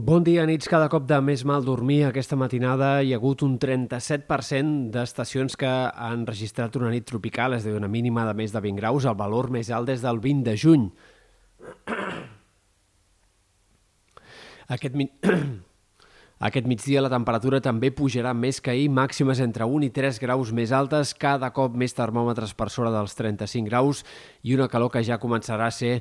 Bon dia, nits cada cop de més mal dormir. Aquesta matinada hi ha hagut un 37% d'estacions que han registrat una nit tropical, és a dir, una mínima de més de 20 graus, el valor més alt des del 20 de juny. Aquest. Aquest migdia la temperatura també pujarà més que ahir, màximes entre 1 i 3 graus més altes, cada cop més termòmetres per sobre dels 35 graus i una calor que ja començarà a ser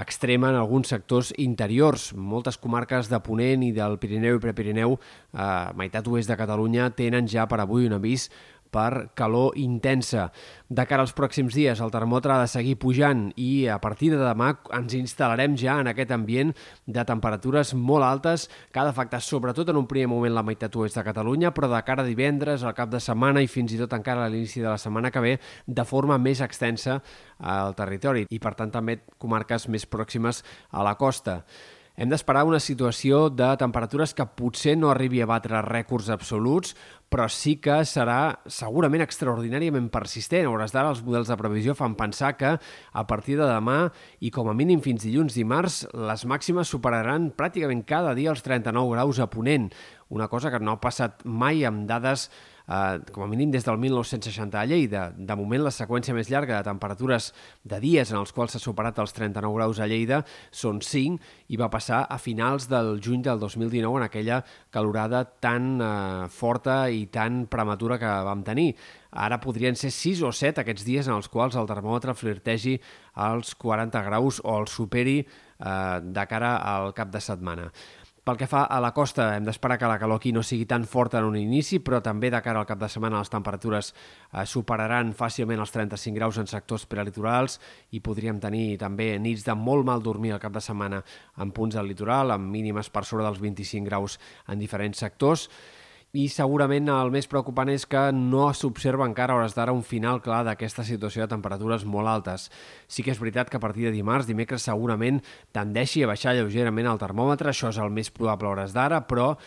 extrema en alguns sectors interiors. Moltes comarques de Ponent i del Pirineu i Prepirineu, a eh, meitat oest de Catalunya, tenen ja per avui un avís per calor intensa. De cara als pròxims dies, el termòmetre ha de seguir pujant i a partir de demà ens instal·larem ja en aquest ambient de temperatures molt altes que ha d'afectar sobretot en un primer moment la meitat oest de Catalunya, però de cara a divendres, al cap de setmana i fins i tot encara a l'inici de la setmana que ve, de forma més extensa al territori i per tant també comarques més pròximes a la costa. Hem d'esperar una situació de temperatures que potser no arribi a batre rècords absoluts, però sí que serà segurament extraordinàriament persistent. A hores d'ara els models de previsió fan pensar que a partir de demà i com a mínim fins dilluns dimarts les màximes superaran pràcticament cada dia els 39 graus a Ponent, una cosa que no ha passat mai amb dades eh, com a mínim des del 1960 a Lleida. De moment, la seqüència més llarga de temperatures de dies en els quals s'ha superat els 39 graus a Lleida són 5 i va passar a finals del juny del 2019 en aquella calorada tan eh, forta i tan prematura que vam tenir. Ara podrien ser 6 o 7 aquests dies en els quals el termòmetre flirtegi als 40 graus o el superi eh, de cara al cap de setmana. Pel que fa a la costa, hem d'esperar que la calor aquí no sigui tan forta en un inici, però també de cara al cap de setmana les temperatures eh, superaran fàcilment els 35 graus en sectors prelitorals i podríem tenir també nits de molt mal dormir al cap de setmana en punts del litoral, amb mínimes per sobre dels 25 graus en diferents sectors i segurament el més preocupant és que no s'observa encara a hores d'ara un final clar d'aquesta situació de temperatures molt altes. Sí que és veritat que a partir de dimarts, dimecres segurament tendeixi a baixar lleugerament el termòmetre, això és el més probable a hores d'ara, però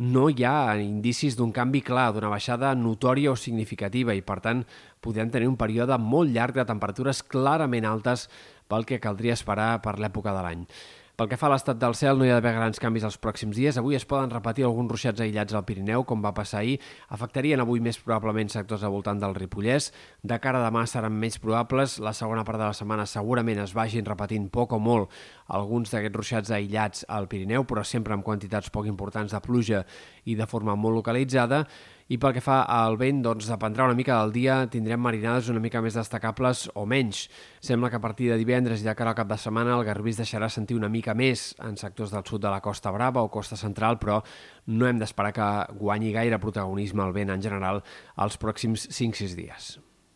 no hi ha indicis d'un canvi clar, d'una baixada notòria o significativa i, per tant, podem tenir un període molt llarg de temperatures clarament altes pel que caldria esperar per l'època de l'any. Pel que fa a l'estat del cel, no hi ha d'haver grans canvis els pròxims dies. Avui es poden repetir alguns ruixats aïllats al Pirineu, com va passar ahir. Afectarien avui més probablement sectors al voltant del Ripollès. De cara a demà seran més probables. La segona part de la setmana segurament es vagin repetint poc o molt alguns d'aquests ruixats aïllats al Pirineu, però sempre amb quantitats poc importants de pluja i de forma molt localitzada. I pel que fa al vent, doncs dependrà una mica del dia, tindrem marinades una mica més destacables o menys. Sembla que a partir de divendres i de cara al cap de setmana el garbís deixarà sentir una mica més en sectors del sud de la Costa Brava o Costa Central, però no hem d'esperar que guanyi gaire protagonisme el vent en general els pròxims 5-6 dies.